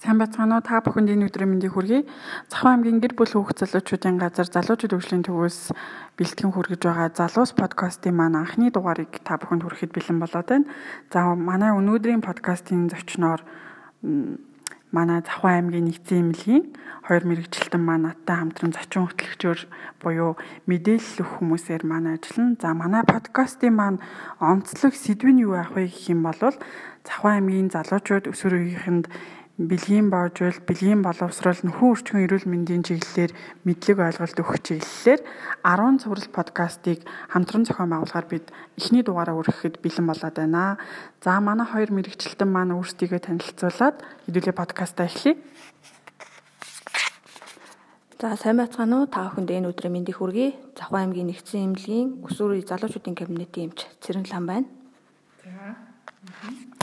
Сайн байцгаана уу? Та бүхэнд энэ өдрийн мэндийг хүргэе. Цахам аймгийн гэр бүл хүүхд залуучуудын газар залуучууд өвчлийн төвөөс бэлтгэн хүргэж байгаа Залуус подкастын маань анхны дугаарыг та бүхэнд хүрэхэд бэлэн болоод байна. За манай өнөөдрийн подкастын зочноор манай Завхан аймгийн нэгдсэн эмнэлгийн хоёр мэрэгчлэлтэн маань надтай хамтран зочин хөтлөгчөөр буюу мэдээлэл өгөх хүмүүсээр маань ажиллана. За манай подкастын маань онцлог сэдв нь юу ах вэ гэх юм бол Завхан аймгийн залуучууд өсвөр үеийнхэнд бэлгийн боожвол бэлгийн боловсрол нөхөн өрчгөн эрүүл мэндийн чиглэлээр мэдлэг ойлголт өгөх чиглэлээр 10 цуврал подкастыг хамтран зохион байгуулахаар бид эхний дугаараа өргөхөд бэлэн болоод байна. За манай хоёр мэрэгчлэлтэн маань өөрсдийгөө танилцуулаад хэдүүлээ подкастаа эхлэе. За сайн байцгаана уу? Та бүхэнд энэ өдрийн мэндийг хүргэе. Завхан аймгийн нэгдсэн эмнэлгийн өсвөр залуучуудын кабинетийн эмч Цэрэн лам байна. За.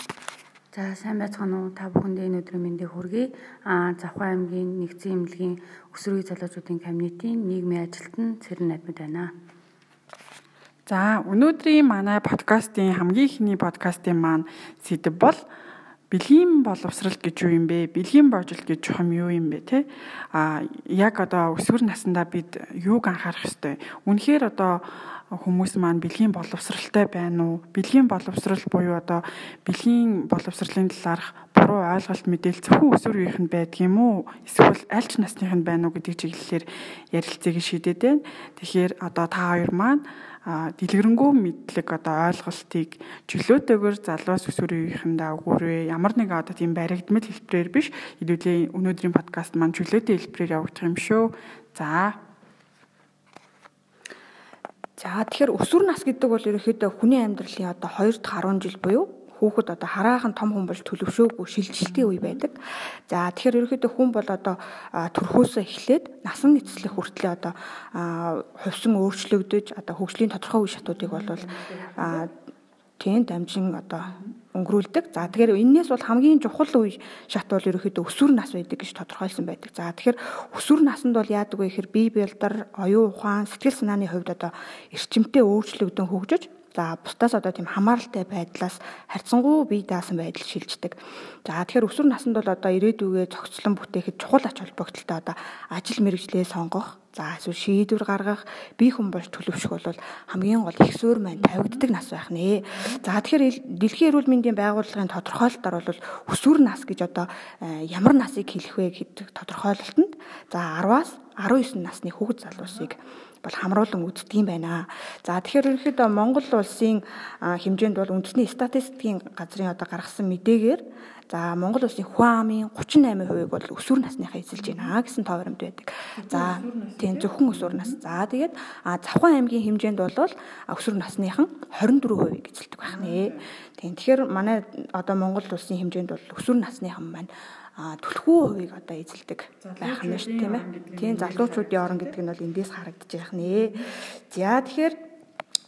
За сайн байцгаана уу? Та бүхэнд энэ өдрийн мэндийг хүргэе. Аа Завхан аймгийн нэгдсэн эмнэлгийн өсвөрийн залуучуудын кабинетийн нийгмийн ажилтан Цэрэн Надмид байна. За өнөөдрийн манай подкастын хамгийн ихний подкастын маань сэдэв бол бэлгийн боловсрал гэж юу юм бэ? Бэлгийн боожил гэж юм юу юм бэ те? А яг одоо өсвөр насндаа бид юуг анхаарах ёстой? Үнэхээр одоо хүмүүс маань бэлгийн боловсралтай байна уу? Бэлгийн боловсрал буюу одоо бэлгийн боловсролын талаарх буруу ойлголт мэдээлэл зөвхөн өсвөр үеийнхэнд байдаг юм уу? Эсвэл аль ч насных нь байна уу гэдэг чиглэлээр ярилцгийг шийдээд байна. Тэгэхээр одоо та хоёр маань дэлгэрэнгүй мэдлэг одоо ойлголтыг чөлөөтэйгээр залуус өсвөр үеийнхэндээ өгөөрэй. Ямар нэг одоо тийм баригдмал хэлбэрээр биш. Хэдүүлээ өнөөдрийн подкаст маань чөлөөтэй хэлбэрээр явагдах юм шүү. За За тэгэхээр өсвөр нас гэдэг бол ерөөхдөө хүний амьдралын одоо 2 дахь 10 жил буюу хүүхэд одоо хараахан том хүн болж төлөвшөөгүй шилжилтийн үе байдаг. За тэгэхээр ерөөхдөө хүн бол одоо төрхөөсөө эхлээд насан эцэслэх хүртлээр одоо хувьсан өөрчлөгдөж одоо хөгжлийн тодорхой үе шатуудыг бол тийм дамжин одоо өнгөрүүлдэг. За тэгэхээр энээс бол хамгийн чухал үе шат бол ерөөхдөө өсвөр нас байдаг гэж тодорхойлсон байдаг. За тэгэхээр өсвөр наснд бол яадаг вэ гэхээр бие биелдар, оюун ухаан, сэтгэл санааны хувьд одоо эрчимтэй өөрчлөгдөн хөгжиж За бусдаас одоо тийм хамааралтай байдлаас харьцангуй бие даасан байдал шилждэг. За тэгэхээр өсвөр наснд бол одоо ирээдүгээ зохицлон бүтээхэд чухал ач холбогдолтой одоо ажил мэргэжлээ сонгох, за эсвэл шийдвэр гаргах, бие хүн болж төлөвшөх бол хамгийн гол их суурь маань тавигддаг нас байх нэ. За тэгэхээр дэлхийн эрүүл мэндийн байгууллагын тодорхойлолтоор бол өсвөр нас гэж одоо э, ямар насыг хэлэх вэ гэдэг тодорхойлолтод за 10-аас 19 насны хүүхэд залуусыг бол хамруулан үздэг юм байна. За тэгэхээр ерөнхийдөө Монгол улсын хэмжээнд бол үндэсний статистикийн газрын одоо гаргасан мэдээгээр за Монгол улсын хүн амын 38% бол өсвөр насныхаа эзэлж байна гэсэн тоо баримт байдаг. За тийм зөвхөн өсвөр нас. За тэгээд Завхан аймгийн хэмжээнд бол өсвөр насныхан 24% эзэлдэг байх нэ. Тийм тэгэхээр манай одоо Монгол улсын хэмжээнд бол өсвөр насныхан маань түлхүү хувийг одоо эзэлдэг байх нь шүү тийм ээ. Тийм залуучуудын орон гэдэг нь бол эндээс харагдаж байх нэ. За тэгэхээр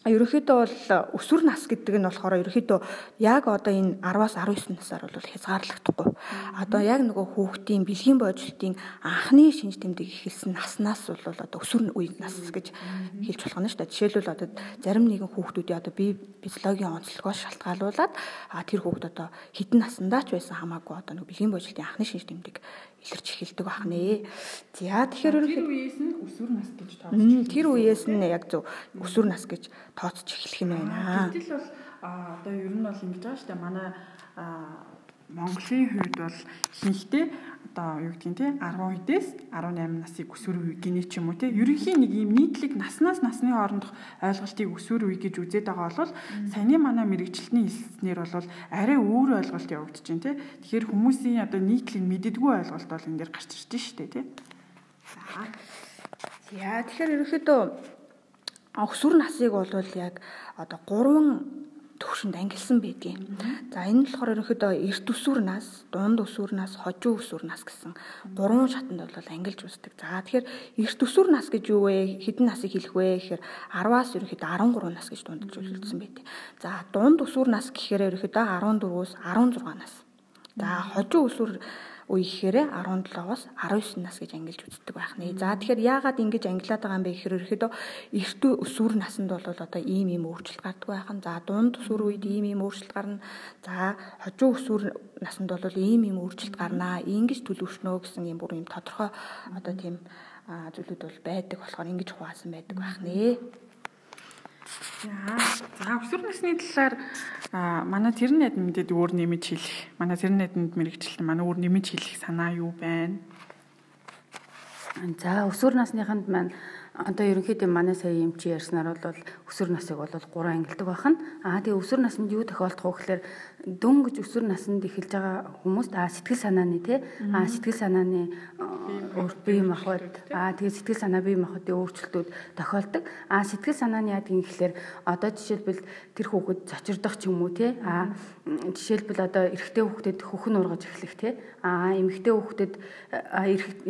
ерөнхийдөө бол өсвөр нас гэдэг нь болохоор ерөнхийдөө яг одоо энэ 10-аас 19 насаар бол хязгаарлагдахгүй. Одоо яг нөгөө хүүхдийн бэлгийн боожлтын анхны шинж тэмдэг эхэлсэн наснаас бол одоо өсвөр үе нас гэж хэлж болох нь шүү дээ. Жишээлбэл одоо зарим нэгэн хүүхдүүдийн одоо бие физиологийн онцлогоос шалтгаалуулаад тэр хүүхд одоо хідэн наснда ч байсан хамаагүй одоо нөгөө бэлгийн боожлтын анхны шинж тэмдэг илэрч эхэлдэг байх нэ. За тэгэхээр тэр үеэс нь өсвөр нас гэж тооцож. Тэр үеэс нь яг зөв өсвөр нас гэж тооцож эхлэх юм байна. Гэтэл бол одоо ер нь бол ингэж байгаа шүү дээ. Манай Монголын хувьд бол ихэнхдээ одоо юу гэдгийг те 12-дээс 18 насыг өсвөр үе гинэ ч юм уу те ерөнхийн нэг юм нийтлэг наснаас насны хоорондох ойлголтыг өсвөр үе гэж үзээд байгаа бол саяны манай мэрэгчлэлтний хэлснээр бол арай өөр ойлголт явагдаж байна те. Тэгэхээр хүмүүсийн одоо нийтлэг мэддэггүй ойлголт бол энэ дээр гарч ирж штэ те. За. Яа тэгэхээр ерөнхийдөө өсвөр насыг бол яг одоо 3 төвшөнд ангилсан байдгийг. За энэ нь болохоор ерөнхийдөө эрт өсвөр нас, дунд өсвөр нас, хожуу өсвөр нас гэсэн гурван шатанд бол ангилж үздэг. За тэгэхээр эрт өсвөр нас гэж юу вэ? Хэдэн насыг хэлэх вэ гэхээр 10-аас ерөнхийдөө 13 нас гэж дундаж үзүүлсэн байдаг. За дунд өсвөр нас гэхээр ерөнхийдөө 14-өөс 16 нас За хожуу өсвөр үе гэхээр 17-оос 19 нас гэж ангилж үздэг байх нэ. За тэгэхээр яагаад ингэж ангилаад байгаа юм бэ гэхээр ерөөдөө эрт өсвөр наснд бол одоо ийм ийм өөрчлөлт гардаг байх нь. За дунд өсвөр үед ийм ийм өөрчлөлт гарна. За хожуу өсвөр наснд бол ийм ийм өөрчлөлт гарнаа. Ингэж төлөвшнөө гэсэн юм бүр юм тодорхой одоо тийм зүйлүүд бол байдаг болохоор ингэж хуваасан байдаг байх нэ. За өсвөр насны талаар манай тэр найдмэдэд өөр нэмж хэлэх. Манай тэр найдмэд мэрэгчлэн манай өөр нэмж хэлэх санаа юу байна? За өсвөр насныханд маань одоо ерөнхийдөө манай сая юм чи ярьснаар бол өсвөр насыг бол 3 ангилдаг байна. Аа тэгээ өсвөр наснд юу тохиолдох вэ гэхээр дөнгөж өсвөр наснд эхэлж байгаа хүмүүст аа сэтгэл санааны тий аа сэтгэл санааны бие махбод аа тэгээ сэтгэл санаа бие махбодын өөрчлөлтүүд тохиолдог. Аа сэтгэл санааны юм гэхээр одоо жишээлбэл тэр хүүхэд зочирдох ч юм уу тий аа жишээлбэл одоо эрэгтэй хүүхдэд хөхн ургаж эхлэх тий аа эмэгтэй хүүхдэд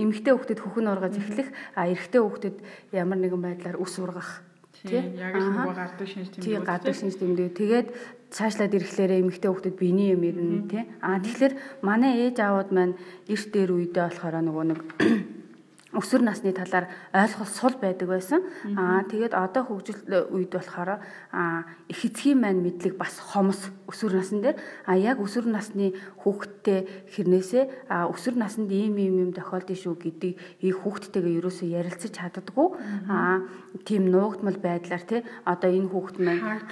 эмэгтэй хүүхдэд хөхн ургаж эхлэх аа эрэгтэй хүүхдэд ямар нэгэн байдлаар ус ургах тий яг л нөгөө гардаг шинж тэмдэг. Тий гардаг шинж тэмдэг. Тэгээд цаашлаад ирэхлээр эмэгтэй хүүхдэд биений юм ирнэ тий. Аа тэгэхээр манай ээж аауд маань эрт дээр үедээ болохоор нөгөө нэг өсвөр насны талаар ойлгол сул байдаг байсан. Аа тэгээд одоо хөгжил үед болохоор аа их эцгийн маань мэдлэг бас хомос өсвөр насн дээр. А яг өсвөр насны хүүхэдтэй хэрнээсээ өсвөр наснд ийм ийм юм тохиолдсон шүү гэдэг их хүүхэдтэйгээ ерөөсөө ярилцаж чаддаггүй. А тийм нуугдмал байдлаар тий одоо энэ хүүхэд маань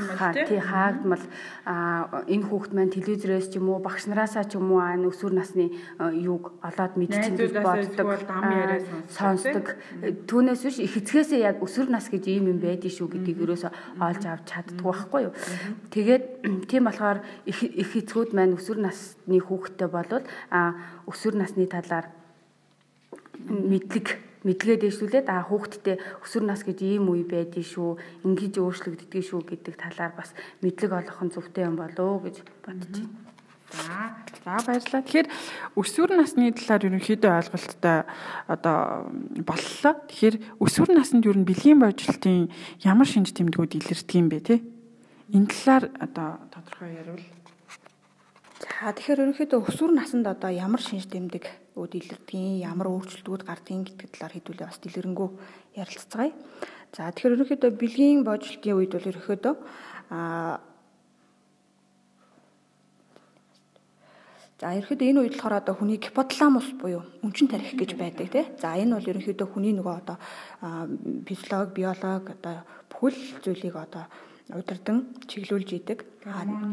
тий хаагдмал. Энэ хүүхэд маань телевизээс ч юм уу багш нараасаа ч юм уу өсвөр насны юуг олоод мэдчихэн гэж боддог сонсдог. Түүнээс биш их эцгээсээ яг өсвөр нас гэж ийм юм байдгийг шүү гэдгийг ерөөсө олж авч чаддгүй байхгүй юу. Тэгээд тийм болохоор их их эцгүүд маань өсвөр насны хүүхэдтэй болвол а өсвөр насны талаар мэдлэг мэдлэгээ дэвшүүлээд а хүүхдтэй өсвөр нас гэж ийм үе байдгийг шүү ингэж өөрчлөгддөг шүү гэдэг талаар бас мэдлэг олох нь зөвхөн юм болоо гэж бодож байна. За баярлалаа. Тэгэхээр өсвөр насны талаар ерөнхийдөө ойлголттой одоо боллоо. Тэгэхээр өсвөр наснд ер нь бэлгийн бодлтын ямар шинж тэмдгүүд илэрдэг юм бэ те? Энэ талаар одоо тодорхой ярил. За тэгэхээр ерөнхийдөө өсвөр наснд одоо ямар шинж тэмдэг үүд илэрдгийг, ямар өөрчлөлтүүд гардгийг гэдэг талаар хэдүүлээ бас дэлгэрэнгүй ярилцгаая. За тэгэхээр ерөнхийдөө бэлгийн бодлтын үед бол ерөнхийдөө а За ерөөхдөө энэ үед болохоор одоо хүний гипоталамус буюу өмчин тарих гэж байдаг тий. За энэ бол ерөөхдөө хүний нөгөө одоо физиологи, биологи одоо бүхэл зүйлийг одоо удирдан чиглүүлж идэг.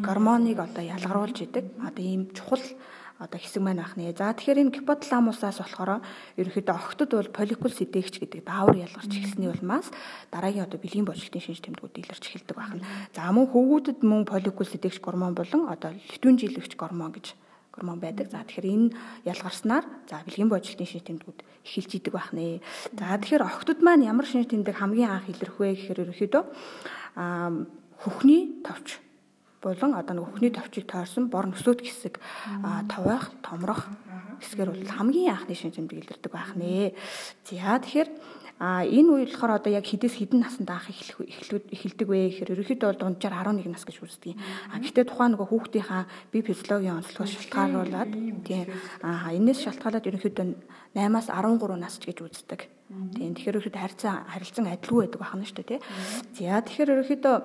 Гормоныг одоо ялгаруулж идэг. Одоо ийм чухал одоо хэсэг маань ах нэ. За тэгэхээр энэ гипоталамусаас болохоор ерөөхдөө охтод бол поликул сэдээгч гэдэг даавар ялгарч эхэлсний улмаас дараагийн одоо бэлгийн бочлтын шинж тэмдгүүд илэрч эхэлдэг байна. За мөн хөвгүүдэд мөн поликул сэдээгч гормон болон одоо литвин жилэгч гормон гэж гормон байдаг. За тэгэхээр энэ ялгарснаар за бэлгийн бодлтын шинж тэмдгүүд эхэлж идэг байх нэ. За тэгэхээр охтод маань ямар шинж тэмдэг хамгийн анх илэрх вэ гэхээр ерөөхдөө аа хөхний товч болон одоо нэг хөхний товчийг тойрсон бор нөсөөд хэсэг товойх, томрох хэсгээр бол хамгийн анхны шинж тэмдэг илэрдэг байх нэ. За тэгэхээр А энэ үе болохоор одоо яг хідээс хідэн насанд анх эхэлдэг вэ гэхээр ерөөхдөө бол дунджаар 11 нас гэж үздэг. А гэхдээ тухайн нөгөө хүүхдийнхаа бие физиологийн онцлогоос шалтгаалуулаад тийм аа энэс шалтгаалаад ерөөхдөө 8-аас 13 нас гэж үздэг. Тийм тэгэхээр ерөөхдөө харьцан харилцан адилгүй байдаг байна шүү дээ тий. За тэгэхээр ерөөхдөө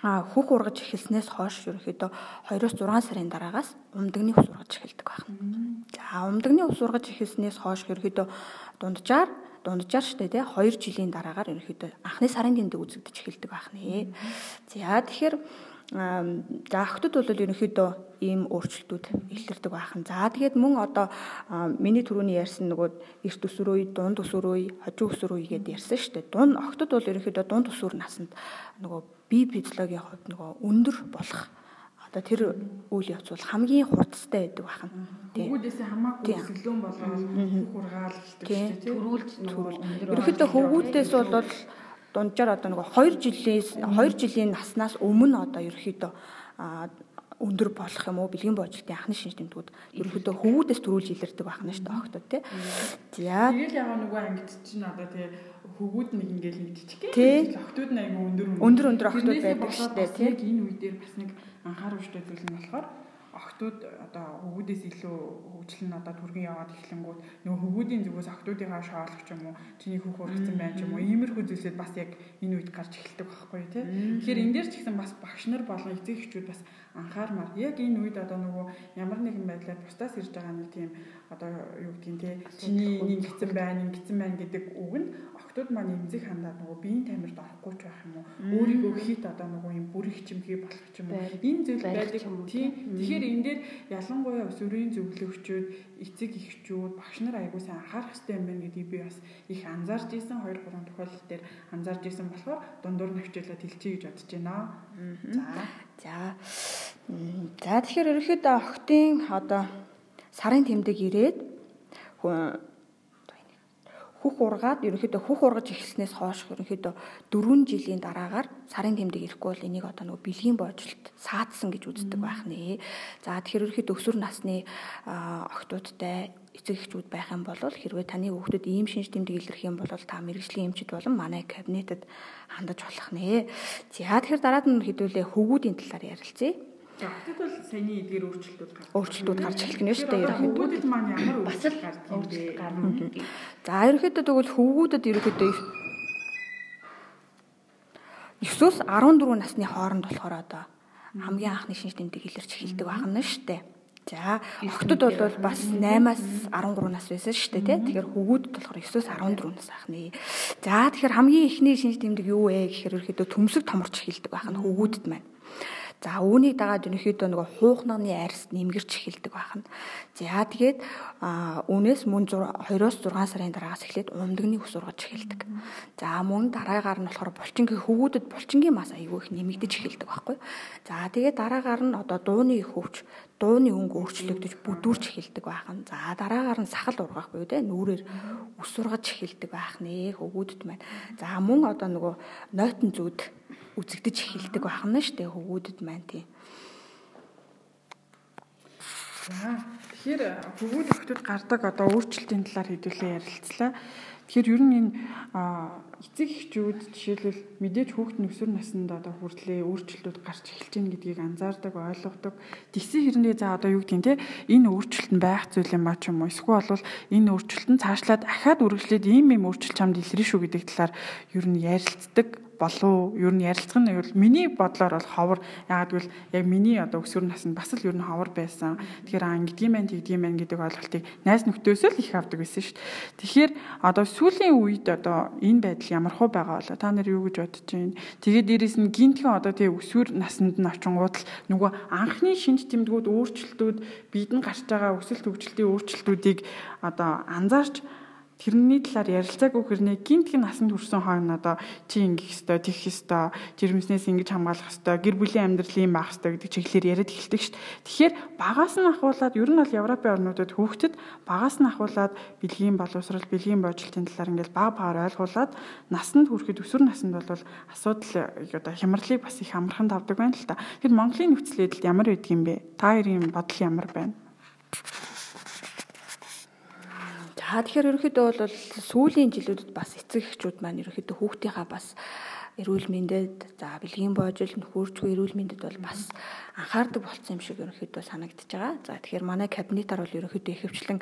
А хүүх ургаж эхэлснээс хойш ерөөхдөө 2-6 сарын дараагаас умдагны ус ургаж эхэлдэг байна. За умдагны ус ургаж эхэлснээс хойш ерөөхдөө дунджаар дунджаар штэ тий 2 жилийн дараагаар ерөөхдөө анхны сарын тэмдэг үзэгдэж эхэлдэг байх нэ. За тэгэхээр за охтод бол ерөнхийдөө ийм өөрчлөлтүүд илэрдэг байхан. За тэгээд мөн одоо миний түрүүний ярьсан нөгөө эрт өсвөр үе, дунд өсвөр үе, хожуу өсвөр үе гэдээ ярьсан шүү дээ. Дунд охтод бол ерөнхийдөө дунд өсвөр наснд нөгөө бие физиологийн хувьд нөгөө өндөр болох одоо тэр үйл явц бол хамгийн хурдтай байдаг бахан. Хөвгүүдээс хамаагүй өсөлөн болоод хургаалдаг дээ. Төрүүлж төрүүл. Ерөнхийдөө хөвгүүдээс бол дунджаар одоо нэг 2 жилээс 2 жилийн наснаас өмнө одоо ерөнхийдөө өндөр болох юм уу бэлгийн боожлтын анхны шинж тэмдгүүд ерөнхийдөө хөвгүүдээс төрүүлж илэрдэг байна шүү дээ охтод тий. За. Тэгэл ягаа нөгөө ангид чинь одоо тий хөвгүүд нэг ингээл нэг жижиг гэх охтууд нэг өндөр өндөр. Өндөр охтууд байдаг шүү дээ тий. Энэ үе дээр бас нэг анхааруулжтай зүйл нь болохоор охтууд одоо хөвгүүдээс илүү хөгжил нь одоо түргэн яваад эхлэнгүүд нөгөө хөвгүүдийн зүгээс охтуудынхаа шоолох ч юм уу чиний хөх ургацсан байна ч юм уу иймэрхүү зүйлсэд бас яг энэ үед гарч эхэлдэг байхгүй тий. Тэгэхээр энэ дээр ч гэсэн бас багш нар болон эцэг эхчүүд бас анхаармаар. Яг энэ үед одоо нөгөө ямар нэгэн байдлаар бусдаас ирж байгаа нэг тийм одоо юу гэдгийг те чиний ингэсэн байна ингэсэн байна гэдэг үг нь охтууд маань эмзэг хандаад нөгөө биеийн тамирд орохгүй ч байх юм уу? Өөрийгөө хит одоо нөгөө юм бүрэх чимхий болох ч юм уу? Энэ зүйл байдаг. тийм тэгэхээр энэ дээр ялангуяа өсвөрийн зөвлөгчүүд эцэг эхчүүд багш нар аягуулсан анхаарах хэрэгтэй юм байна гэдгийг би бас их анзаарч исэн 2 3 тохиолдол дээр анзаарч исэн болохоор дундуур навчуулаад хэлчихье гэж бодож байна. За. За. За тэгэхээр ерөөхдөө охтын одоо сарын тэмдэг ирээд Хүүх ургаад ерөнхийдөө хүүх ургаж эхэлснээс хойш ерөнхийдөө 4 жилийн дараагаар сарын тэмдэг ирэхгүй бол энийг одоо нөгөө бэлгийн боожлт саадсан гэж үздэг байх нэ. За тэгэхээр ерөнхийдөө өсвөр насны охтуудтай эцэг эхчүүд байх юм бол хэрвээ таны хүүхдүүд ийм шинж тэмдэг илэрх юм бол та мэрэгжлийн эмчид болон манай кабинетэд хандаж болох нэ. За тэгэхээр дараад нь хэдүүлээ хөвгүүдийн талаар ярилцъя. Хотод бол саяны эдгээр өөрчлөлтүүд гарч өөрчлөлтүүд гарч эхэлэх нь шүү дээ ерөнхийдөө. Маань ямар өөрчлөлт гардаг юм бэ? Гарна. За ерөнхийдөө тэгвэл хөвгүүдэд ерөнхийдөө 9-өөс 14 насны хооронд болохоор одоо хамгийн анхны шинж тэмдэг илэрч эхэлдэг байна шүү дээ. За охтод бол бас 8-аас 13 нас байсан шүү дээ тий. Тэгэхээр хөвгүүдэд болохоор 9-өөс 14 нас ахны. За тэгэхээр хамгийн ихний шинж тэмдэг юу вэ гэхээр ерөөхдөө төмсөг томорч эхэлдэг байх нь хөвгүүдэд маань. За үүнийг дагаад ерөнхийдөө нөгөө хуухнаны арьс нэмгэрч эхэлдэг байна. За тэгээд үүнээс мөн 2-оос 6 сарын дараагаас эхлээд умдагны ус ургаж эхэлдэг. За мөн дараагаар нь болохоор булчингийн хөвгүүдэд булчингийн мас аягүй их нэмэгдэж эхэлдэг байхгүй. За тэгээд дараагаар нь одоо дууны хөвч дууны өнгө өөрчлөгдөж бүдүүрч эхэлдэг байна. За дараагаар нь сахал ургах буюу те нүрээр ус ургаж эхэлдэг байх нэ хөвгүүдэд маань. За мөн одоо нөгөө нойтон зүуд үзэгдэж эхэлдэг байна шүү дээ хөвгүүдэд маань тийм. За тэгэхээр хөвгүүд өхтөд гардаг одоо өөрчлөлтийн талаар хэдүүлээ ярилцлаа. Тэгэхээр ер нь энэ эцэг эхчүүд жишээлбэл мэдээж хүүхд нөхсөр наснд одоо хүртлээ өөрчлөлтүүд гарч эхэлж байна гэдгийг анзаардаг, ойлгодог. Тэгсэн хэрнээ за одоо юу гэдгийг те энэ өөрчлөлт нь байх зүйл юм ба ч юм уу. Эсвэл бол энэ өөрчлөлт нь цаашлаад ахаад үргэлжлээд ийм ийм өөрчлөлт чамд илэрнэ шүү гэдэг талаар ер нь ярилцдаг болов ер нь ярилцах нь бол миний бодлоор бол ховор ягаад гэвэл яг миний одоо өсвөр наснд бас л ер нь ховор байсан. Тэгэхээр аа ингэдгийм байх тэгдгийм байх гэдэг ойлголтыг найз нөхдөөөс л их авдаг байсан шүү дээ. Тэгэхээр одоо сүүлийн үед одоо энэ байдал ямар хөө байгаа болоо та нар юу гэж бодож байна? Тэгээд дээрэс нь гинтхэн одоо тий өсвөр наснд нь очингууд л нөгөө анхны шинж тэмдгүүд өөрчлөлтүүд бидэнд гарч байгаа өсөлт хөгжилтийн өөрчлөлтүүдийг одоо анзаарч тэрний талаар ярилцаагүй хэрнээ гинтг насанд хүрсэн хойно одоо чи ингэх ёстой, тэгэх ёстой, жирэмснээс ингэж хамгаалах ёстой, гэр бүлийн амьдрал юм байх ёстой гэдэг чиглэлээр яриад эхэлдэг дээ. Тэгэхээр багаас нь ахуулаад ер нь бол Европын орнуудад хүүхдэд багаас нь ахуулаад бэлгийн боловсрал, бэлгийн бодлын талаар ингээл баг багаар ойлгуулад насанд хүрэхэд өсвөр наснд бол асуудал одоо хямралыг бас их амархан тавдаг байна л та. Тэгэхээр Монголын нөхцөл байдал ямар байдг юм бэ? Та хоёрын бодол ямар байна? За тэгэхээр ерөнхийдөө бол сүүлийн жилүүдэд бас эцэг эхчүүд маань ерөнхийдөө хүүхдийнхаа бас эрүүл мэндэд за бэлгийн боожил нөхөрчгүй эрүүл мэндэд бол бас анхаардаг болсон юм шиг ерөнхийдөө санагдаж байгаа. За тэгэхээр манай кабинетаар бол ерөнхийдөө ихэвчлэн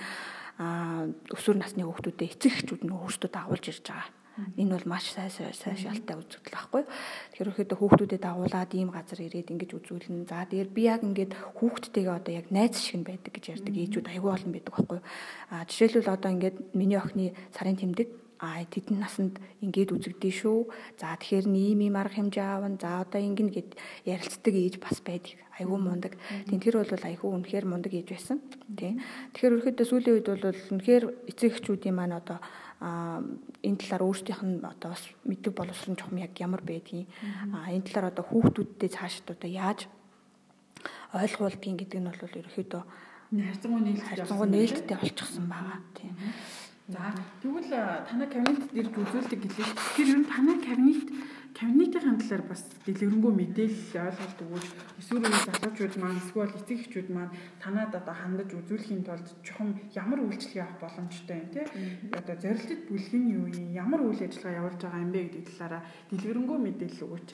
өсвөр насны хүүхдүүдэд эцэг эхчүүд нь өөрсдөө дагуулж ирж байгаа. Энэ бол маш сайн шалтай үзэгдэл байхгүй. Тэгэхээр ихэд хүүхдүүдэд дагуулад ийм газар ирээд ингэж үзүүлнэ. За дээр би яг ингээд хүүхдтэйгээ одоо яг найз шиг байдаг гэж ярьдаг ээжүүд аягүй олон байдаг байхгүй. А жишээлбэл одоо ингээд миний охины сарын тэмдэг а тэдэн насанд ингээд үзэгдэн шүү. За тэгэхээр ийм ийм арга хэмжээ аавн. За одоо ингэн гэд ярилцдаг ээж бас байдаг. Айгүй мундаг. Тэнхэр бол айгүй үнэхээр мундаг ээж байсан. Тий. Тэгэхээр ерөөхдөө сүүлийн үед бол үнэхээр эцэг эхчүүдийн маань одоо энэ талаар өөрсдийнх нь одоо бас мэддэг боловсрон чухам яг ямар байдгийг энэ талаар одоо хүүхдүүдтэй цаашд одоо яаж ойлгуулдгийг гэдэг нь бол ерөөхдөө харьцангуй нээлттэй харьцангуй нээлттэй болчихсон байгаа. Тийм. За тэгвэл танай кабинет дээр үзүүлдэг гэлээ. Тэгэхээр ер нь танай кабинет Комьюнитийн талаар бас дэлгэрэнгүй мэдээлэл ойлголт өгөөж эсвэл залуучууд маань эсвэл эцэг эхчүүд маань танаад одоо хандаж үзүүлэхийн тулд чухам ямар үйлчлэг авах боломжтой юм те одоо зорилтод бүлгийн юу юм ямар үйл ажиллагаа явуулж байгаа юм бэ гэдэг талаараа дэлгэрэнгүй мэдээлэл өгөөч.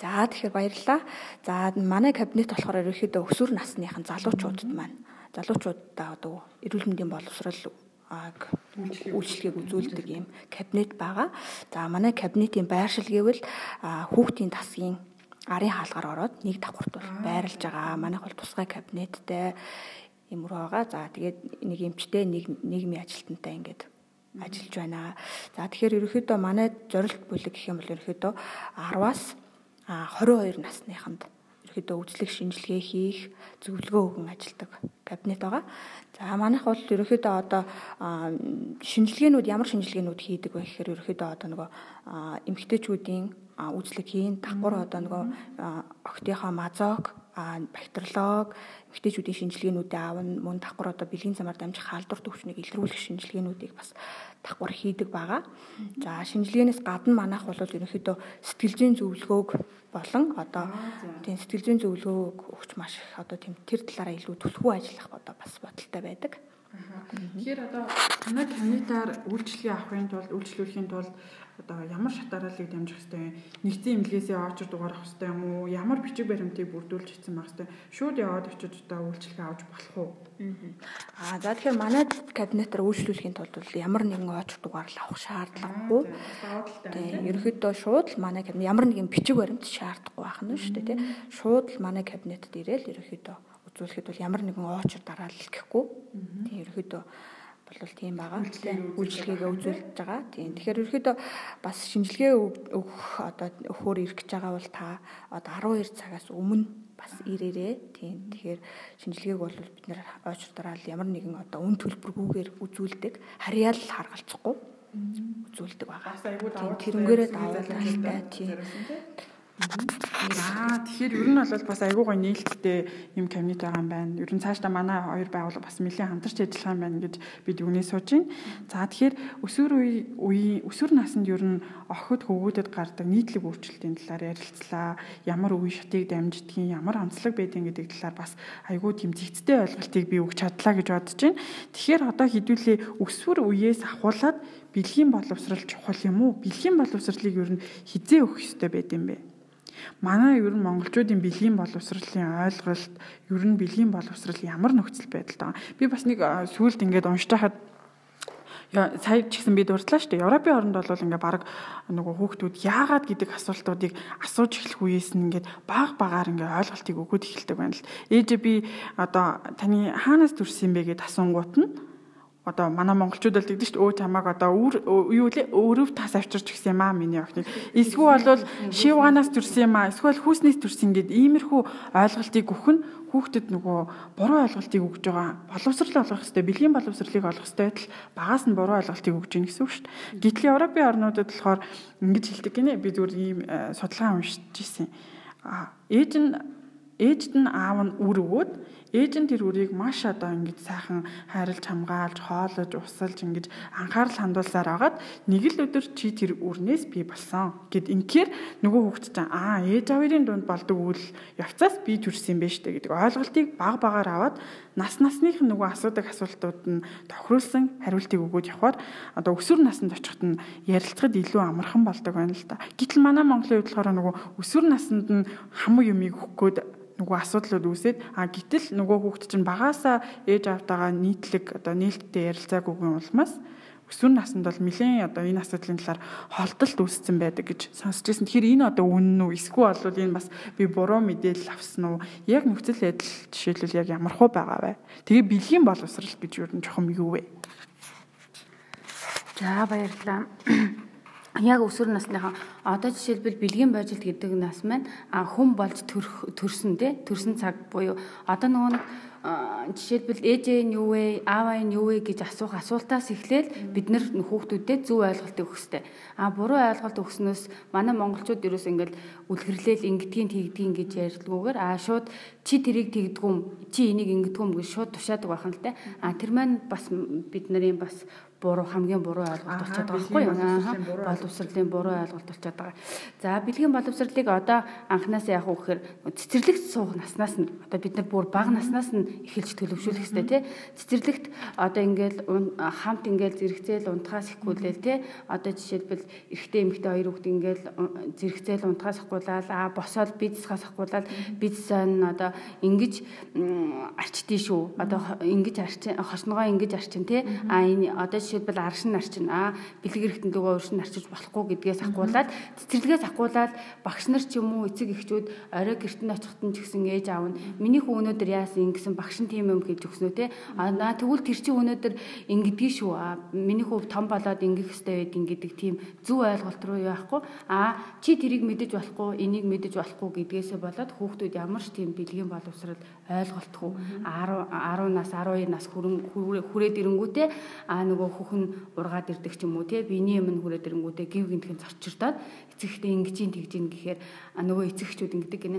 За тэгэхээр баярлалаа. За манай кабинет болохоор ерөөхдөө өсвөр насныхан залуучуудад маань залуучуудаа одоо эрүүл мэндийн боловсрал аг үйлчлэгийг үзүүлдэг юм кабинет байгаа. За манай кабинетийн байршил гэвэл хүүхдийн тасгийн арын хаалгаар ороод нэг давхурт бол байрлаж байгаа. Манайх бол тусгай кабинеттэй юм руу байгаа. За тэгээд нэг эмчтэй нэг нийгмийн ажилтнтай ингээд ажиллаж байна. За тэгэхээр ерөөхдөө манай зорилт бүлэг гэх юм бол ерөөхдөө 10-аас 22 насныханд ерөөхдөө үзлэг шинжилгээ хийх, зөвлөгөө өгөн ажилладаг кабинет байгаа. За манайх бол ерөөхдөө одоо шинжилгээнүүд ямар шинжилгээнүүд хийдэг вэ гэхээр ерөөхдөө одоо нөгөө эмэгтэйчүүдийн үзлэг хийн, давхар одоо нөгөө октийнхоо мазок бактериолог эмэгтэйчүүдийн шинжилгээнүүдээ аавн мөн давхар одоо бэлгийн замаар дамжих халдвар төвчнийг илрүүлэх шинжилгээнүүдийг бас давхар хийдэг байгаа. За шинжилгээнээс гадна манайх бол ерөнхийдөө сэтгэл зүйн зөвлөгөөг болон одоо тийм сэтгэл зүйн зөвлөгөөг өгч маш их одоо тийм тэр талаараа илүү түлхүү ажиллах одоо бас бодолтой байдаг. Тэгэхээр одоо танай коммунитаар үйлчлэгээ авахын тулд үйлчлүүлэхийн тулд одоо ямар шатараалыг дамжих хэвтэй нэгдсэн имлгээсээ очир дугаарах хэвтэй юм уу? Ямар бичиг баримтыг бүрдүүлж хийсэн байх хэвтэй шууд яваад очиж одоо үйлчлэгээ авч болох уу? Аа за тэгэхээр манай кабинетаар үйлчлүүлэхийн тулд ямар нэгэн очир дугаар л авах шаардлагагүй. Тийм. Ерөөхдөө шууд л манай кабинет ямар нэгэн бичиг баримт шаардахгүй байх нь шүү дээ тийм шууд л манай кабинетд ирээл ерөөхдөө үзүүлэхэд бол ямар нэгэн очир дараал гэхгүй. Тийм ерөөхдөө бол тийм байгаа. Үйлчлэгээ үзүүлж байгаа. Тийм. Тэгэхээр ерөөхдөө бас шинжилгээ өгөх одоо өгөхөр ирэх гэж байгаа бол та одоо 12 цагаас өмнө бас ирээрээ. Тийм. Тэгэхээр шинжилгээг бол бид нэр ойчрдараа ямар нэгэн одоо үн төлбөргүйгээр үзүүлдэг. Харьяал харгалцахгүй үзүүлдэг байгаа. Тэрнгээрээ давуу талтай тийм. Аа тэгэхээр ер нь бол бас айгүй гой нээлттэй юм кабинет байгаа юм байна. Ер нь цаашдаа манай хоёр байгууллага бас нэлээд хамтарч ажиллах юм байна гэж бид үгнээ сууж байна. За тэгэхээр өсвөр үе өсвөр наснд ер нь охид хөвгүүдэд гардаг нийтлэг өөрчлөлтийн талаар ярилцлаа. Ямар үе шатыг дамждгийг, ямар онцлог байдгийг гэдэг талаар бас айгүй тийм зэгцтэй ойлголтыг би өгч чадлаа гэж бодож байна. Тэгэхээр одоо хэдүүлээ өсвөр үеэс ахуулаад бэлгийн боловсрал чухал юм уу? Бэлгийн боловсралыг ер нь хизээ өгөх ёстой байд юм бэ? Манай ер нь монголчуудын бэлгийн боловсролын ойлголт ер нь бэлгийн боловсрол ямар нөхцөл байдалтай байгаа. Би бас нэг сүулт ингээд уншиж хахад сая ч гэсэн би дурдлаа шүү дээ. Европын оронд бол ингээ баг нөгөө хүүхдүүд яагаад гэдэг асуултуудыг асууж эхлэх үеэс нь ингээд баг багаар ингээ ойлголтыг өгөөд эхэлдэг байна л. Ээжээ би одоо таны хаанаас төрсөн бэ гэд асуунгууд нь одоо манай монголчууд л тэгдэж шүү өө чамааг одоо юу лээ өөрөв тас авчирч гисэн юм аа миний охиныг эсвэл бол шивганаас төрсэн юм аа. Эсвэл хүүснээс төрсэн гэд иймэрхүү ойлголтыг өгөх нь хүүхдэд нөгөө буруу ойлголтыг өгж байгаа. Боловсрал олгох хэрэгтэй. Бэлгийн боловсралыг олгох хэрэгтэй. Байтал багаас нь буруу ойлголтыг өгж гин гэсэн үг шүү дээ. Гэтэл Европын орнуудад болохоор ингэж хэлдэг гинэ. Би зүгээр ийм э, судалгаа уншиж ирсэн ээж нь ээжд нь аав нь үр өгөөд ээж нь тэр үрийг маш одоо ингэж сайхан хайрлж хамгаалж хоолож усалж ингэж анхаарал хандуулсаар агаад нэг л өдөр чи тэр үрнээс би болсон гэд инхээр нөгөө хүүхэд чинь аа ээж аварын дунд болдог үйл явцаас би төрсөн юм байна штэ гэдэг ойлголтыг баг багаар аваад нас насных нөгөө асуудаг асуултууд нь тохируулсан хариултыг өгөөд явхаар одоо өсвөр наснд очиход нь ярилцахад илүү амархан болдог байна л да. Гэтэл манай Монголын хувьд болохоор нөгөө өсвөр наснд нь хамаг юмыг өгөх гээд нөгөө асуудлууд үүсээд а гítэл нөгөө хүүхд чинь багаасаа ээж автагаа нийтлэг одоо нээлттэй ярилцаагүй улмаас өсвөр наснд бол нэлээд одоо энэ асуудлын талаар холдолт үүссэн байдаг гэж сонсч байсан. Тэгэхээр энэ одоо үнэн үү? Эсвэл бол энэ бас би буруу мэдээлэл авсан уу? Яг нөхцөл байдал жишээлбэл яг ямар хуу байгаа вэ? Тэгээ бэлгийн боловсрал гэж юу юм чухам юу вэ? За баярлалаа яг өсвөр насныхаа одоо жишээлбэл бэлгийн божилт гэдэг нас маань хүн болж төрсөн тий төрсөн цаг буюу одоо нөгөө нэг жишээлбэл ээжээ нь юу вэ, ааваа нь юу вэ гэж асуух асуултаас эхлээл бид нар хүүхдүүдэд зөв ойлголт өгөх хэрэгтэй. А буруу ойлголт өгснөөс манай монголчууд ерөөс ингээл үлгэрлээл ингэдгийг тэгдгийг гэж ярьдгүйгээр а шууд чи тэрийг тэгдгүм, чи энийг ингэдгүм гэж шууд тушаадаг байх нь л те. А тэр маань бас бид нарын бас буруу хамгийн буруу ойлголт болчиход байгаа байхгүй юу? Боловсролын буруу ойлголт болчиход байгаа. За бэлгийн боловсролыг одоо анханасаа яах вэ гэхээр цэцэрлэгт суух наснаас нь одоо бид нар бүр бага наснаас нь эхэлж төлөвшүүлэх хэрэгтэй тий. Цэцэрлэгт одоо ингээл хамт ингээл зэрэгцээл унтахаас ихгүүлээл тий. Одоо жишээлбэл эрэгтэй эмэгтэй хоёр хүүхд ингээл зэрэгцээл унтахаас ихгүүлээд а босоод бизнесхаас ихгүүлээд бизнесээ одоо ингэж арчдээ шүү. Одоо ингэж арчин хосногоо ингэж арчин тий. А энэ одоо жишээлбэл аршин нарчин аа бэлэг эрэхтэн дөгөө уршин нарчиж болохгүй гэдгээс ахгуулаад цэцэрлэгээс ахгуулаад багш нар ч юм уу эцэг эхчүүд орой гэртэн очихт нь ч гэсэн ээж аав нь миний хүү өнөөдөр яасан? Ингэсэн багш нь тийм юм хэлж өгснөө те. Аа тэгвэл тэр чинь өнөөдөр ингэдэгий шүү. Аа миний хүү том болоод ингэх хэрэгтэй байдаг гэдэг тийм зөв ойлголт руу яахгүй аа чи тэрийг мэдэж болохгүй энийг мэдэж болохгүй гэдгээсээ болоод хүүхдүүд ямар ч тийм бэлгийн боловсрал ойлголтгүй. 10 10 нас 12 нас хүрэн хүрээд ирэнгүүтээ аа нөгөө хүүхэн ургаад ирдэг ч юм уу те биений юм хүрээд ирэнгүүтээ гів гинтхэн зорчирдоод эцэгтэй ингэж ин тэгж ин гэхээр нөгөө эцэгчүүд ингэдэг гинэ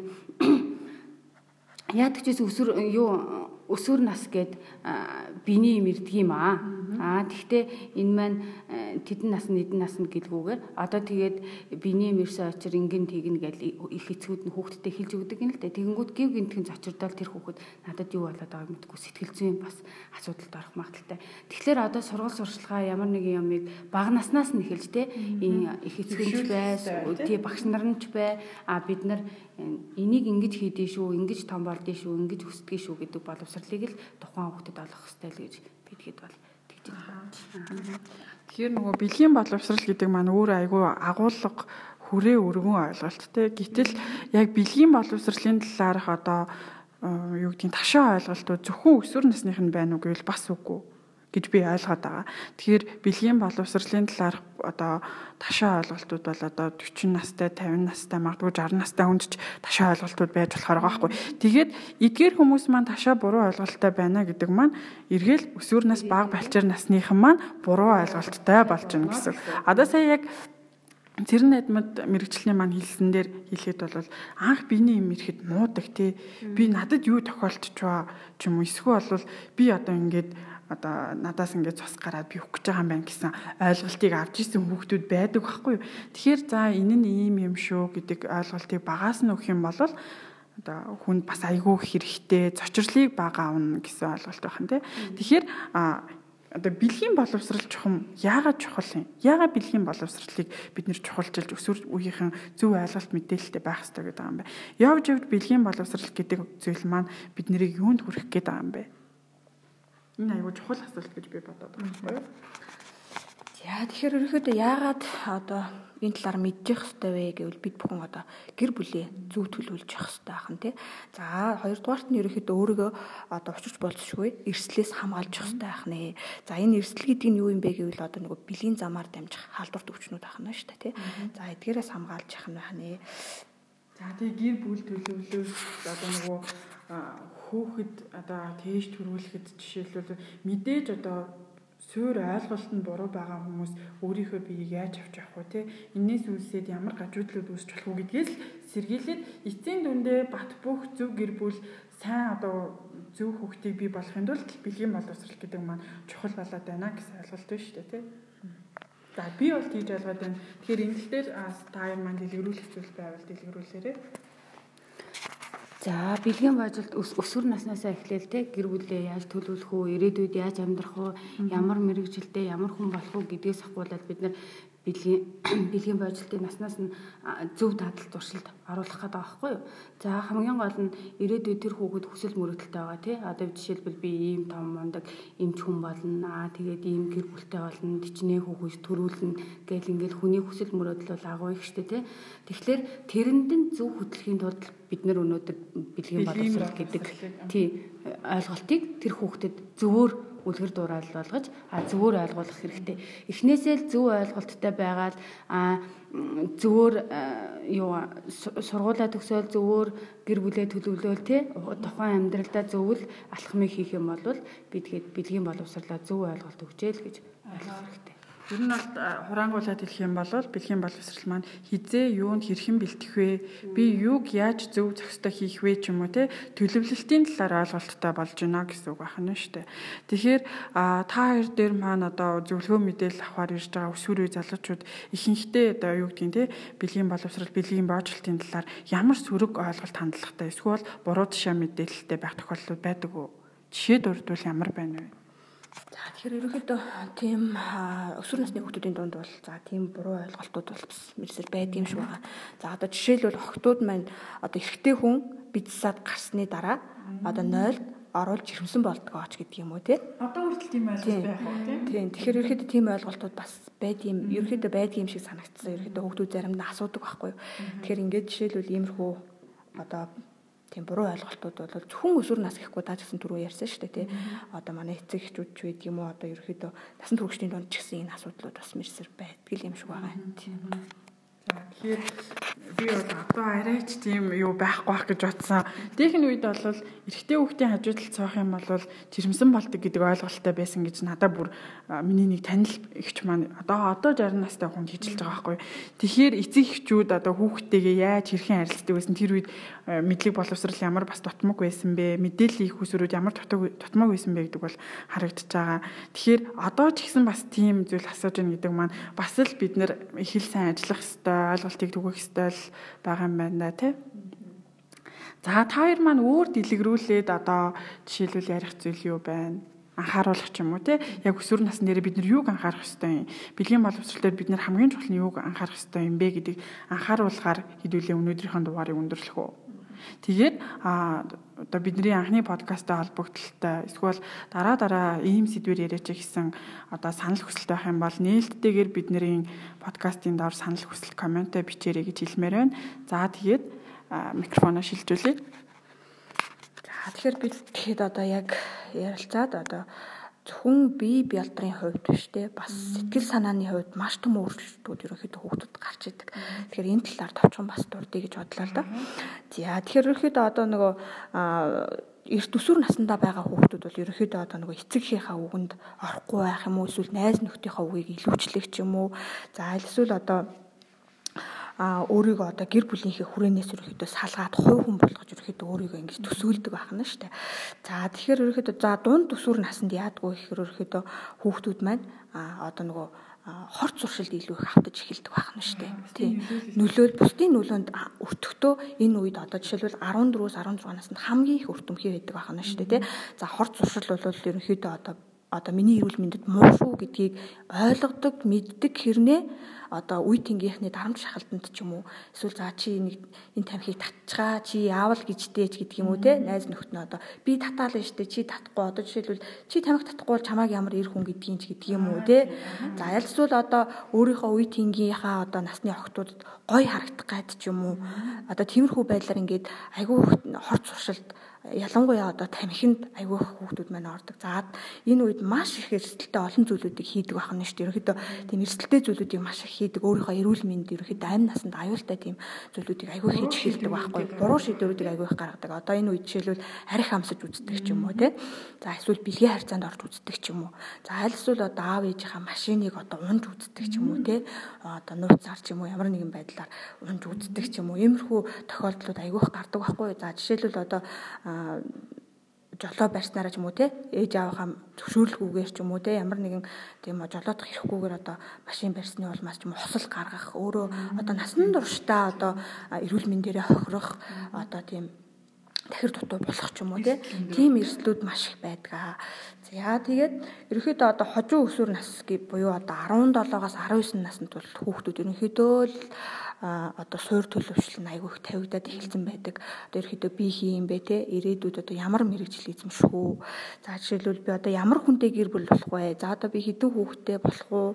яадаг ч өсвөр юу өсвөр нас гээд биений юм ирдэг юм аа. Аа тэгвэл энэ маань тэдэн нас нь эдэн нас нь гэлгүүгээр одоо тэгээд биений юм ирсэн очир ингэн тэгнэ гэж их эцгүүд нь хүүхдэд хэлж өгдөг юм л да. Тэгэнгүүт гів гинтхэн зочирдол тэр хүүхэд надад юу болоод байгааг мэдгүй сэтгэл зүйн бас асуудалд орох магадaltaй. Тэгэхээр одоо сургууль сурчлагаа ямар нэгэн юмыг бага наснаас нь эхэлж те их эцгүүч бай, тий багш нар нь ч бай. А бид нар энийг ингэж хийдэж шүү, ингэж том болдгий шүү, ингэж өсдгий шүү гэдэг боловсрол боловсролыг л тухайн хүүхдэд олгох хэрэгтэй л гэж бидгээд бол тэгж байна. Тэгэхээр нөгөө бэлгийн боловсрал гэдэг маань өөр айгүй агуулга хүрээ өргөн ойлголт те. Гэтэл яг бэлгийн боловсролын талаарх одоо юу гэдгийг ташаа ойлголтууд зөвхөн өсвөр насных нь байна уу гэвэл бас үгүй гэж би ойлгоод байгаа. Тэгэхээр бэлгийн боловсролын талаарх одоо ташаа ойлголтууд бол одоо 40 настай, 50 настай, магадгүй 60 настай хүнд ч ташаа ойлголтууд байж болохоор байгаа байхгүй. Тэгээд эдгээр хүмүүс маань ташаа буруу ойлголттой байна гэдэг маань эргээл өсвөрнөөс бага балчир насныхан маань буруу ойлголттой болж байна гэсэн. Одоо сая яг Цэрэн найдмад мэрэгчлэний маань хэлсэн дээр хэлэхэд бол анх биений юм ирэхэд муудаг тий. Би надад юу тохиолдож байгаа ч юм уу эсвэл бол би одоо ингээд одоо надаас ингээд цус гараад би өгөх гэж байгаа юм байна гэсэн ойлголтыг авч исэн хүүхдүүд байдаг байхгүй юу. Тэгэхээр за энэ нь ийм юм шүү гэдэг ойлголтыг багаас нь өгөх юм бол одоо хүнд бас айгүй хэрэгтэй зочрлыг бага авна гэсэн ойлголт байх нь тий. Тэгэхээр одоо бэлгийн боловсрал чухам яагаад чухал юм? Яагаад бэлгийн боловсралыг бид нэр чухалчилж өсвөр үеийнхэн зөв ойлголт мэдээлэлтэй байх хэрэгтэй гэдэг юм бэ? Явж явж бэлгийн боловсрал гэдэг зүйл маань бид нарыг юунд хүрэх гээд байгаа юм бэ? Энэ аюул чухал асуулт гэж би бодоод байгаа байхгүй юу? За тэгэхээр ерөөхдөө яагаад одоо энэ талаар мэдчих хэвээр вэ гэвэл бид бүхэн одоо гэр бүлээ зөв төлөвлөж явах хэвээр ахын тий. За хоёрдугаарт нь ерөөхдөө өөрийгөө одоо учирч болцшгүй эрслээс хамгаалж явах хэвээр ах нэ. За энэ эрсэл гэдэг нь юу юм бэ гэвэл одоо нөгөө бэлгийн замаар дамжих халдварт өвчнүүд ах нь шүү дээ тий. За эдгээрээс хамгаалж явах нь байна. За тэгээ гэр бүл төлөвлөлөөс одоо нөгөө хөөхд одоо тээж төрүүлэхэд жишээлбэл мэдээж одоо суур ойлголт нь буруу байгаа хүмүүс өөрийнхөө биеийг яаж авч явах вэ те энээс үүсээд ямар гажуудлууд үүсч болох уу гэдгээс сэргийлээд эцсийн дүндээ бат бөх зөв гэр бүл сайн одоо зөв хөвгтийг бий болохын тулд бэлгийн боловсрал гэдэг маань чухал болоод байна гэсэн ойлголт байна шүү дээ те За би бол тийж ойлгоод байна. Тэгэхээр энэ дээр та хоёр маань дэлгэрүүлэх зүйл байвал дэлгэрүүлээрэй. За бэлгийн бажилт өсвөр наснаасаа эхлээл те. Гэр бүлээ яаж төлөвлөх үү, ирээдүйд яаж амьдрах уу, ямар мэрэгжилтэй ямар хүн болох уу гэдгээс ахгуулаад бид нар бэлгийн бэлгийн бодлтын наснаас нь зөв дадал туршилт оруулах гэдэг байхгүй юу. За хамгийн гол нь ирээдүйд тэр хүүхэд хүсэл мөрөгдөлтэй байгаа тий. Одоо жишээлбэл би ийм том мундаг эмч хүн болно. Аа тэгээд ийм гэр бүлтэй болно. Тичнээ хүүхэд төрүүлнэ гэл ингээл хүний хүсэл мөрөөдөл бол агуу их штэ тий. Тэгэхээр тэрэнд нь зөв хөтлөхийн тулд бид нар өнөөдөр бэлгийн боловсрол гэдэг тий ойлголтыг тэр хүүхдэд зөвөр үлгэр дуурайл болгож а зөвөр ойлгуулах хэрэгтэй. Эхнээсээ л зөв ойлголттой байгаад а зөвөр юу сургуулаа төгсөөл зөвөр гэр бүлээ төлөвлөөл те тухайн амьдралдаа зөвл алхмыг хийх юм бол бидгээд бэлгийн боловсрлоо зөв ойлголт өгчээл гэж ойлгох хэрэгтэй. Ер нь бол хураангуулаад хэлэх юм бол бэлгийн боловсрал маань хизээ юунд хэрхэн бэлтэх вэ? Би юуг яаж зөв зохистой хийх вэ ч юм уу те төлөвлөлтийн талаар ойлголттой болж байна гэсэн үг байна шүү дээ. Тэгэхээр та хоёр дээр маань одоо зөвлөгөө мэдээлэл авахар ирж байгаа өсвөр үе залуучууд ихэнхдээ одоо юу гэдгийг те бэлгийн боловсрал бэлгийн боожлтын талаар ямар сөрөг ойлголт хандлагатай эсвэл буруу тушаа мэдээлэлтэй байх тохиолдол байдаг уу? Жишээ дурдвал ямар байна вэ? За тэгэхээр ерөнхийдөө тийм өсвөр насны хүүхдүүдийн дунд бол за тийм буруу ойлголтууд бол бас мэрсэл байдаг юм шиг байгаа. За одоо жишээлбэл охтууд маань одоо эрэгтэй хүн бидсаад гарсны дараа одоо 0-д оруулж ирэмсэн болдгоо ч гэдэг юм уу тий. Одоо хүртэл тийм ойлголт байх уу тий. Тийм. Тэгэхээр ерөөхдөө тийм ойлголтууд бас байд юм. Ерөөхдөө байдаг юм шиг санагдсан. Ерөөхдөө хүүхдүүд заримдаа асуудаг байхгүй юу. Тэгэхээр ингээд жишээлбэл иймэрхүү одоо тийм буруу ойлголтууд бол зөвхөн өсвөр нас гэхгүй даа гэсэн түрүү ярьсан шүү дээ тий. Одоо манай эцэг эхчүүд ч байд юм уу одоо ерөөхдөө насан туршидын донд ч гэсэн энэ асуудлууд бас мэрсэр байдаг юм шиг байгаа юм тий. Тэгэхээр би бол одоо арайч тийм юу байхгүй байх гэж бодсон. Дээхний үед бол эрэгтэй хүүхдийн хажууд талд цаах юм бол жирэмсэн болдог гэдэг ойлголттой байсан гэж надад бүр миний нэг танил ихч маань одоо одоо 60 настай хүн хичэлж байгаа байхгүй. Тэгэхээр эцэг эхчүүд одоо хүүхдтэйгээ яаж хэрхэн харилцдаг байсан тэр үед мэдлэг боловсрал ямар бас дутмаг байсан бэ? Мэдээллийн их усрууд ямар дутмаг байсан бэ гэдэг бол харагдаж байгаа. Тэгэхээр одоо ч гэсэн бас тийм зүйл асууж байна гэдэг маань бас л бид нэр их л сайн ажиллах хэрэгтэй, ойлголтыг түгэх хэрэгтэй л байгаа юм байна тий. За та хоёр маань өөр дэлгэрүүлээд одоо жишээлбэл ярих зүйл юу байна? анхааруулах ч юм уу те яг өсвөр насны дээр бид нар юуг анхаарах ёстой юм бэлгийн боловсрол дээр бид нар хамгийн чухал нь юуг анхаарах ёстой юм бэ гэдгийг анхааруулгаар хэдүүлээ өнөөдрийнхөө дугаарыг өндөрлөх үү Тэгээд а одоо бидний анхны подкасттай холбогдлолтой эсвэл дараа дараа ийм сэдвэр яриач гэсэн одоо санал хүсэлт байх юм бол нээлттэйгээр бидний подкастын доор санал хүсэл комментэ бичээрэй гэж хэлмээр байна. За тэгээд микрофоноо шилжүүлье. За тэгэхээр бид тэгэхэд одоо яг ярилцаад одоо зөвхөн бие бялдрын хувьд биш те бас сэтгэл санааны хувьд маш том өөрчлөлтүүд ерөнхийдөө хүүхдүүд гарч идэг. Тэгэхээр энэ талаар товчхон бас дурдъя гэж бодлоо л да. За тэгэхээр ерөнхийдөө одоо нөгөө эрт өсвөр насндаа байгаа хүүхдүүд бол ерөнхийдөө одоо нөгөө эцэгийнхээ үгэнд орохгүй байх юм уу эсвэл найз нөхдийнхээ үгийг илүүчлэх ч юм уу. За эсвэл одоо өөрийгөө одоо гэр бүлийнхээ хүрээнээс ерөөхдөө салгаад хувь хүн болгож ерөөхдөө өөрийгөө ингэж төсөөлдөг байна шүү дээ. За тэгэхээр ерөөхдөө за дунд төсвөр наснд яадгүй гэхээр ерөөхдөө хүүхдүүд маань а одоо нөгөө хорт зуршилд илүү их автаж эхэлдэг байна шүү дээ. Тийм. Нөлөөл бусдын нөлөөнд өртөхдөө энэ үед одоо жишээлбэл 14-өөс 16 наснд хамгийн их өртөмхий байдаг байна шүү дээ. Тий. За хорт зуршил бол ерөнхийдөө одоо одоо миний эрүүл мэндэд муу шүү гэдгийг ойлгодог, мэддэг хэрнээ одоо үе тэнгийнхний дарамт шахалтанд ч юм уу эсвэл за чи нэг энэ тамхиг татчихаа чи яавал гэжтэй ч гэдэг юм уу те найз нөхд нь одоо би татаалаа штэ чи татахгүй. Одоо жишээлбэл чи тамхиг татахгүй бол чамааг ямар эр хүн гэдгийг ч гэдэг юм уу те. За аль эсвэл одоо өөрийнхөө үе тэнгийнхаа одоо насны охтуудад гой харагдах гад ч юм уу. Одоо тиймэрхүү байдлаар ингээд айгүй хорт суршилт ялангуяа одоо тамхинд айгүй хүүхдүүд маань ордог. За энэ үед маш их эрсдэлтэй олон зүйлүүдийг хийдэг байна шүү дээ. Ерөнхийдөө тийм эрсдэлтэй зүйлүүдийг маш их хийдэг. Өөрийнхөө эрүүл мэнд ерөнхийдөө амь насанд аюултай тийм зүйлүүдийг айгүй хийж эхэлдэг байхгүй. Буруу шийдвэрүүдийг айгүй их гаргадаг. Одоо энэ үед жишээлбэл арх хамсаж үздэг ч юм уу те. За эсвэл бэлгийн харьцаанд орж үздэг ч юм уу. За аль эсвэл одоо аав ээжийнхаа машиныг одоо унж үздэг ч юм уу те. Одоо нууцаар ч юм уу ямар нэгэн байдлаар унж үздэг ч юм уу. Иймэрхүү тохиолдлууд айгүй их гардаг байхгүй. За жишээлбэл одоо жолоо барьснараа ч юм уу те ээж аавынхаа зөвшөөрлгүйгээр ч юм уу те ямар нэгэн тийм жолоодох хэрэггүйгээр одоо машин барьсны улмаас ч юм уу хосол гаргах өөрөө одоо насан туршдаа одоо эрүүл мэндээрээ хохирох одоо тийм тахир дутуу болох ч юм уу тийм эрсдлүүд маш их байдаг. За тэгээд ерөнхийдөө одоо хожуу өсвөр нас буюу одоо 17-аас 19 наснд бол хүүхдүүд ерөнхийдөө л одоо суур төлөвшил нь айгүй их тавигдаад эхэлсэн байдаг. Одоо ерөөхдөө би хийм бэ те ирээдүйд одоо ямар мэрэгжил эзэмших үү? За жишээлбэл би одоо ямар хүнтэй гэр бүл болох вэ? За одоо би хэдэн хүүхэдтэй болох уу?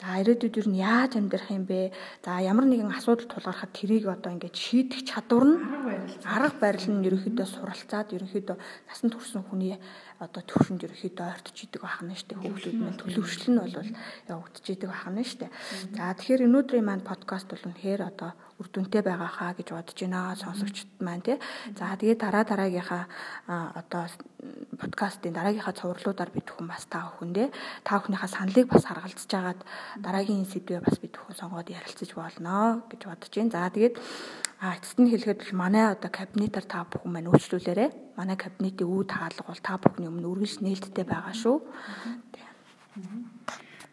За ирээдүйд юу яаж амьдрах юм бэ? За ямар нэгэн асуудал тулгархад тэрийг одоо ингээд шийдэх чадвар нь арга барил нь ерөөхдөө суралцаад ерөөхдөө насанд хүрсэн хүний одоо төвшөнд ерөөхдөө ойртож идэг шүү дээ. Хүүхдүүд маань төлөвшил нь бол явагдаж идэг шүү дээ. За тэгэхээр өнөөдрийн маань подкаст бол үнэхээр одоо үр дүнтэй байгаа хаа гэж бодож байна сонсогчд маань тий. За тэгээд дараа дараагийнхаа одоо подкастын дараагийнхаа цувралуудаар бид бүхэн бас та бүхэндээ та бүхнийхээ саналыг бас харгалзаж агаад дараагийн сэдвээ бас бид бүхэн сонгоод ярилцаж болно гэж бодож байна. За тэгээд а эцэст нь хэлэхэд бол манай одоо кабинетаар та бүхэн маань үйлчлүүлээрэ. Манай кабинетийн үе таалга бол та бүхний өмнө үргэлж нээлттэй байгаа шүү.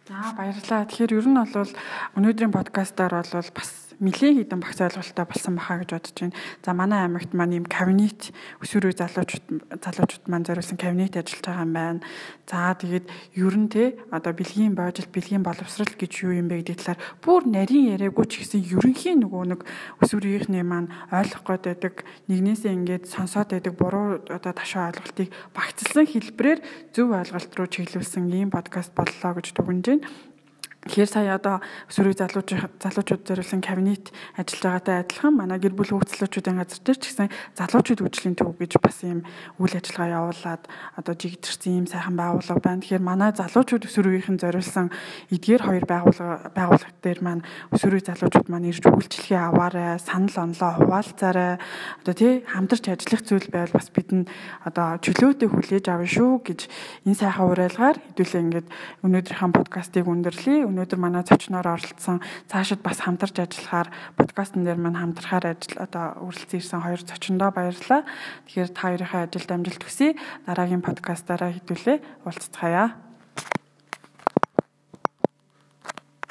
За баярлалаа. Тэгэхээр ер нь бол өнөөдрийн подкастаар бол бас нэлээд хідэн багц ойлголттой болсон баха гэж бодож байна. За манай аймагт маань ийм кабинет өсвөр үе залуучууд залуучууд маань зориулсан кабинет ажиллаж байгаа юм байна. За тэгээд ер нь те одоо бэлгийн боожил бэлгийн боловсрал гэж юу юм бэ гэдэг талаар бүр нарийн яриаггүй ч гэсэн ерөнхийн нөгөө нэг өсвөр үеийнхний маань ойлгох гээд байдаг нэгнээсээ ингээд сонсоод байдаг буруу одоо ташаа ойлголтыг багцлсан хэлбэрээр зөв ойлголт руу чиглүүлсэн ийм подкаст боллоо гэж дүгнэж байна. Тэгэхээр сая одоо өсвөрийн залууч залуучууд зориулсан кабинет ажиллаж байгаатай адилхан манай гэр бүл хөгжлөлтүүдийн газар дээр ч гэсэн залуучууд үйлчлэлийн төв гэж бас ийм үйл ажиллагаа явуулаад одоо жигдэрсэн ийм сайхан байгууллага байна. Тэгэхээр манай залуучууд өсвөрийн зориулсан эдгээр хоёр байгууллага байгууллага дээр маань өсвөрийн залуучууд маань ирж үйлчлэгээ аваарай, санал онлоо хуваалцаарай. Одоо тий хамтарч ажиллах зүйл байвал бас бидэнд одоо чөлөөтэй хүлээж авна шүү гэж энэ сайхан уриалгаар хэдүүлээ ингээд өнөөдрийнхээ подкастыг өндөрлөе өнөөдөр манай зочноор оролцсон цаашид бас хамтарч ажиллахаар подкастн дээр маань хамтрахаар ажил одоо үргэлжлэн ирсэн хоёр зочиндоо баярлалаа. Тэгэхээр та хоёрынхаа ажилд амжилт хүсье. Дараагийн подкастаараа хэдүүлээ уулзцгаая.